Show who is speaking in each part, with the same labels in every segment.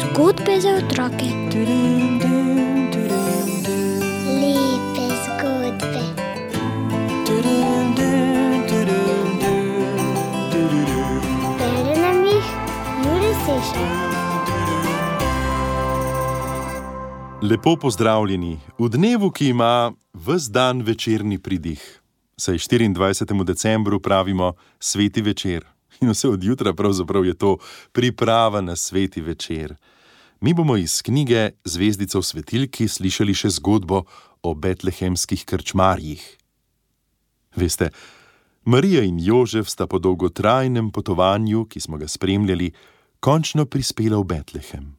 Speaker 1: Zgodbe za otroke.
Speaker 2: Lepe zgodbe. Bere nam jih Juri Sešar.
Speaker 3: Lepo pozdravljeni v dnevu, ki ima vse dan večerni pridih. Saj 24. decembru pravimo sveti večer. In vse od jutra pravzaprav je to priprava na sveti večer. Mi bomo iz knjige Zvezdica v svetilki slišali še zgodbo o betlehemskih krčmarjih. Veste, Marija in Jožef sta po dolgotrajnem potovanju, ki smo ga spremljali, končno prispela v Betlehem.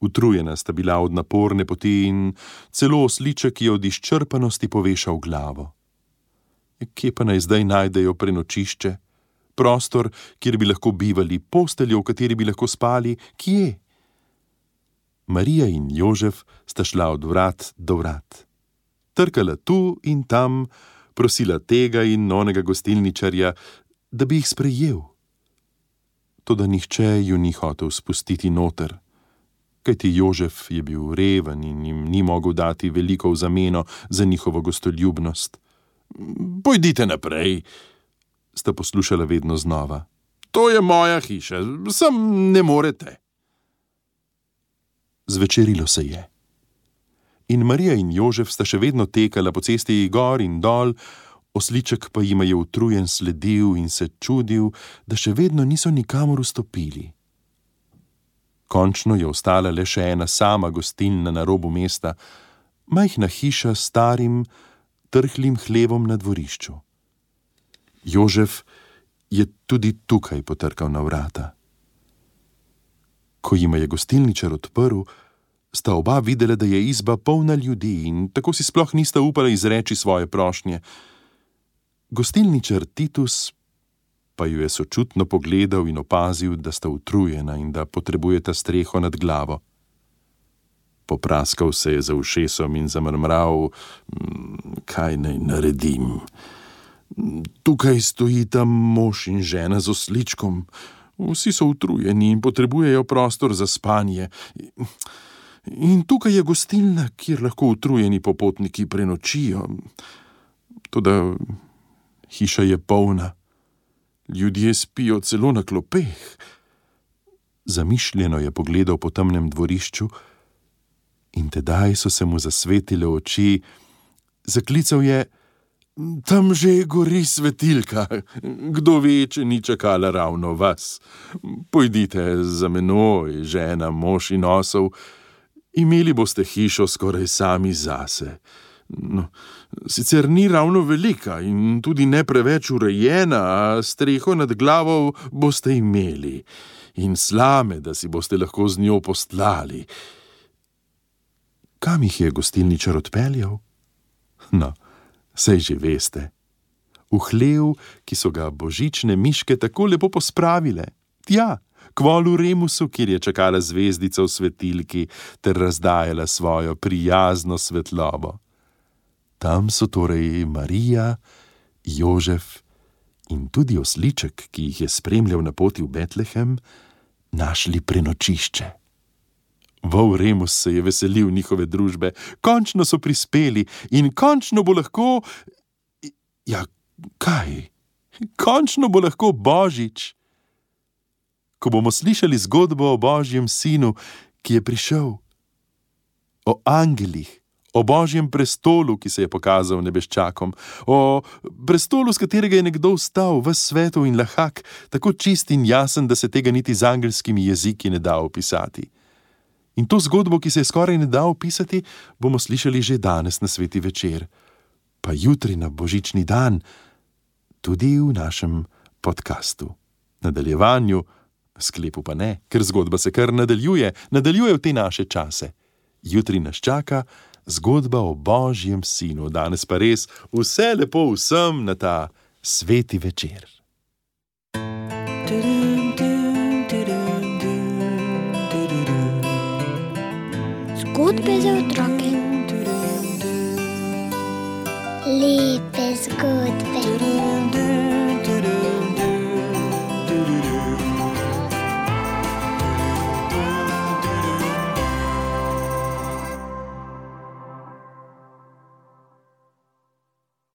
Speaker 3: Utrujena sta bila od naporne poti in celo osliček je od izčrpanosti povešal glavo. Kje pa naj zdaj najdejo prenočišče, prostor, kjer bi lahko bivali, posteljo, v kateri bi lahko spali, kje? Marija in Jožef sta šla od vrat do vrat. Trkala tu in tam, prosila tega in onega gostilničarja, da bi jih sprejel. Toda nihče ju ni hotel spustiti noter kajti Jožef je bil reven in jim ni mogel dati veliko v zameno za njihovo gostoljubnost. Pojdite naprej, sta poslušala vedno znova. To je moja hiša, sem ne morete. Zvečerilo se je. In Marija in Jožef sta še vedno tekala po cesti gor in dol, osliček pa jim je utrujen sledil in se čudil, da še vedno niso nikamor vstopili. Končno je ostala le še ena sama gostilna na robu mesta, majhna hiša s starim, trhlim hlebom na dvorišču. Jožef je tudi tukaj potrkal na vrata. Ko jim je gostilničar odprl, sta oba videla, da je izba polna ljudi in tako si sploh nista upala izreči svoje prošnje. Gostilničar Titus pa ju je sočutno pogledal in opazil, da sta utrujena in da potrebujeta streho nad glavo. Popraskal se je za ušesom in zamrmral, "Mm, kaj naj naredim. Tukaj stojita mož in žena z osličkom. Vsi so utrujeni in potrebujejo prostor za spanje. In tukaj je gostilna, kjer lahko utrujeni popotniki prenočijo. Toda hiša je polna. Ljudje spijo celo na klopeh. Zamišljeno je pogledal po temnem dvorišču, in tedaj so se mu zasvetile oči. Zaklical je: Tam že gori svetilka, kdo ve, če ni čakala ravno vas. Pojdite za menoj, žena, mož in osov, imeli boste hišo skoraj sami zase. No, sicer ni ravno velika in tudi ne preveč urejena, a streho nad glavo boste imeli in slame, da si boste lahko z njo postlali. Kam jih je gostilničar odpeljal? No, sej že veste. V hlev, ki so ga božične miške tako lepo pospravile, tja, k volu Remusu, kjer je čakala zvezdica v svetilki ter razdajala svojo prijazno svetlobo. Tam so torej Marija, Jožef in tudi osliček, ki jih je spremljal na poti v Betlehem, našli prenočišče. Vol Remus se je veselil njihove družbe, končno so prispeli in končno bo lahko. Ja, kaj? Končno bo lahko božič. Ko bomo slišali zgodbo o božjem sinu, ki je prišel, o angelih, o božjem prestolu, ki se je pokazal nebeščakom, o prestolu, z katerega je nekdo vstal v svetu in lahak, tako čist in jasen, da se tega niti z angelskimi jeziki ne da opisati. In to zgodbo, ki se je skoraj ne da opisati, bomo slišali že danes na sveti večer, pa jutri na božični dan, tudi v našem podkastu. Nadaljevanju, sklepu pa ne, ker zgodba se kar nadaljuje, nadaljuje v te naše čase. Jutri nas čaka zgodba o Božjem sinu, danes pa res vse lepo vsem na ta sveti večer.
Speaker 1: Good rocket. Life
Speaker 2: is good.